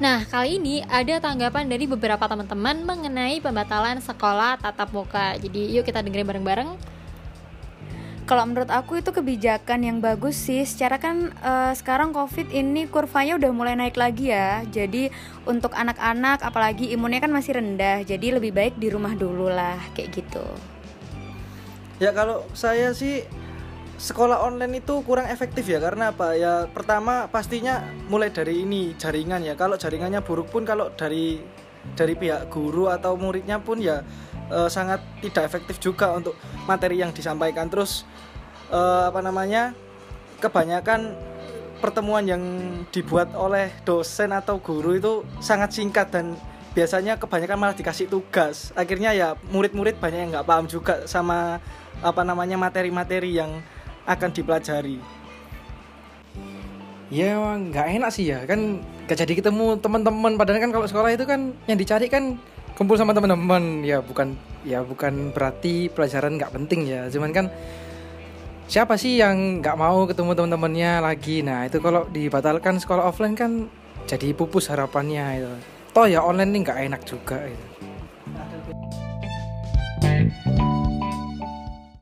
Nah, kali ini ada tanggapan dari beberapa teman-teman mengenai pembatalan sekolah tatap muka. Jadi, yuk kita dengerin bareng-bareng. Kalau menurut aku itu kebijakan yang bagus sih. Secara kan uh, sekarang COVID ini kurvanya udah mulai naik lagi ya. Jadi untuk anak-anak apalagi imunnya kan masih rendah. Jadi lebih baik di rumah dulu lah kayak gitu. Ya kalau saya sih sekolah online itu kurang efektif ya karena apa? Ya pertama pastinya mulai dari ini jaringan ya. Kalau jaringannya buruk pun kalau dari dari pihak guru atau muridnya pun ya e, sangat tidak efektif juga untuk materi yang disampaikan. Terus e, apa namanya kebanyakan pertemuan yang dibuat oleh dosen atau guru itu sangat singkat dan biasanya kebanyakan malah dikasih tugas. Akhirnya ya murid-murid banyak yang nggak paham juga sama apa namanya materi-materi yang akan dipelajari. Ya nggak enak sih ya. Kan gak jadi ketemu teman-teman. Padahal kan kalau sekolah itu kan yang dicari kan kumpul sama teman-teman. Ya bukan ya bukan berarti pelajaran nggak penting ya. Cuman kan siapa sih yang nggak mau ketemu teman-temannya lagi? Nah itu kalau dibatalkan sekolah offline kan jadi pupus harapannya itu. Toh ya online ini nggak enak juga itu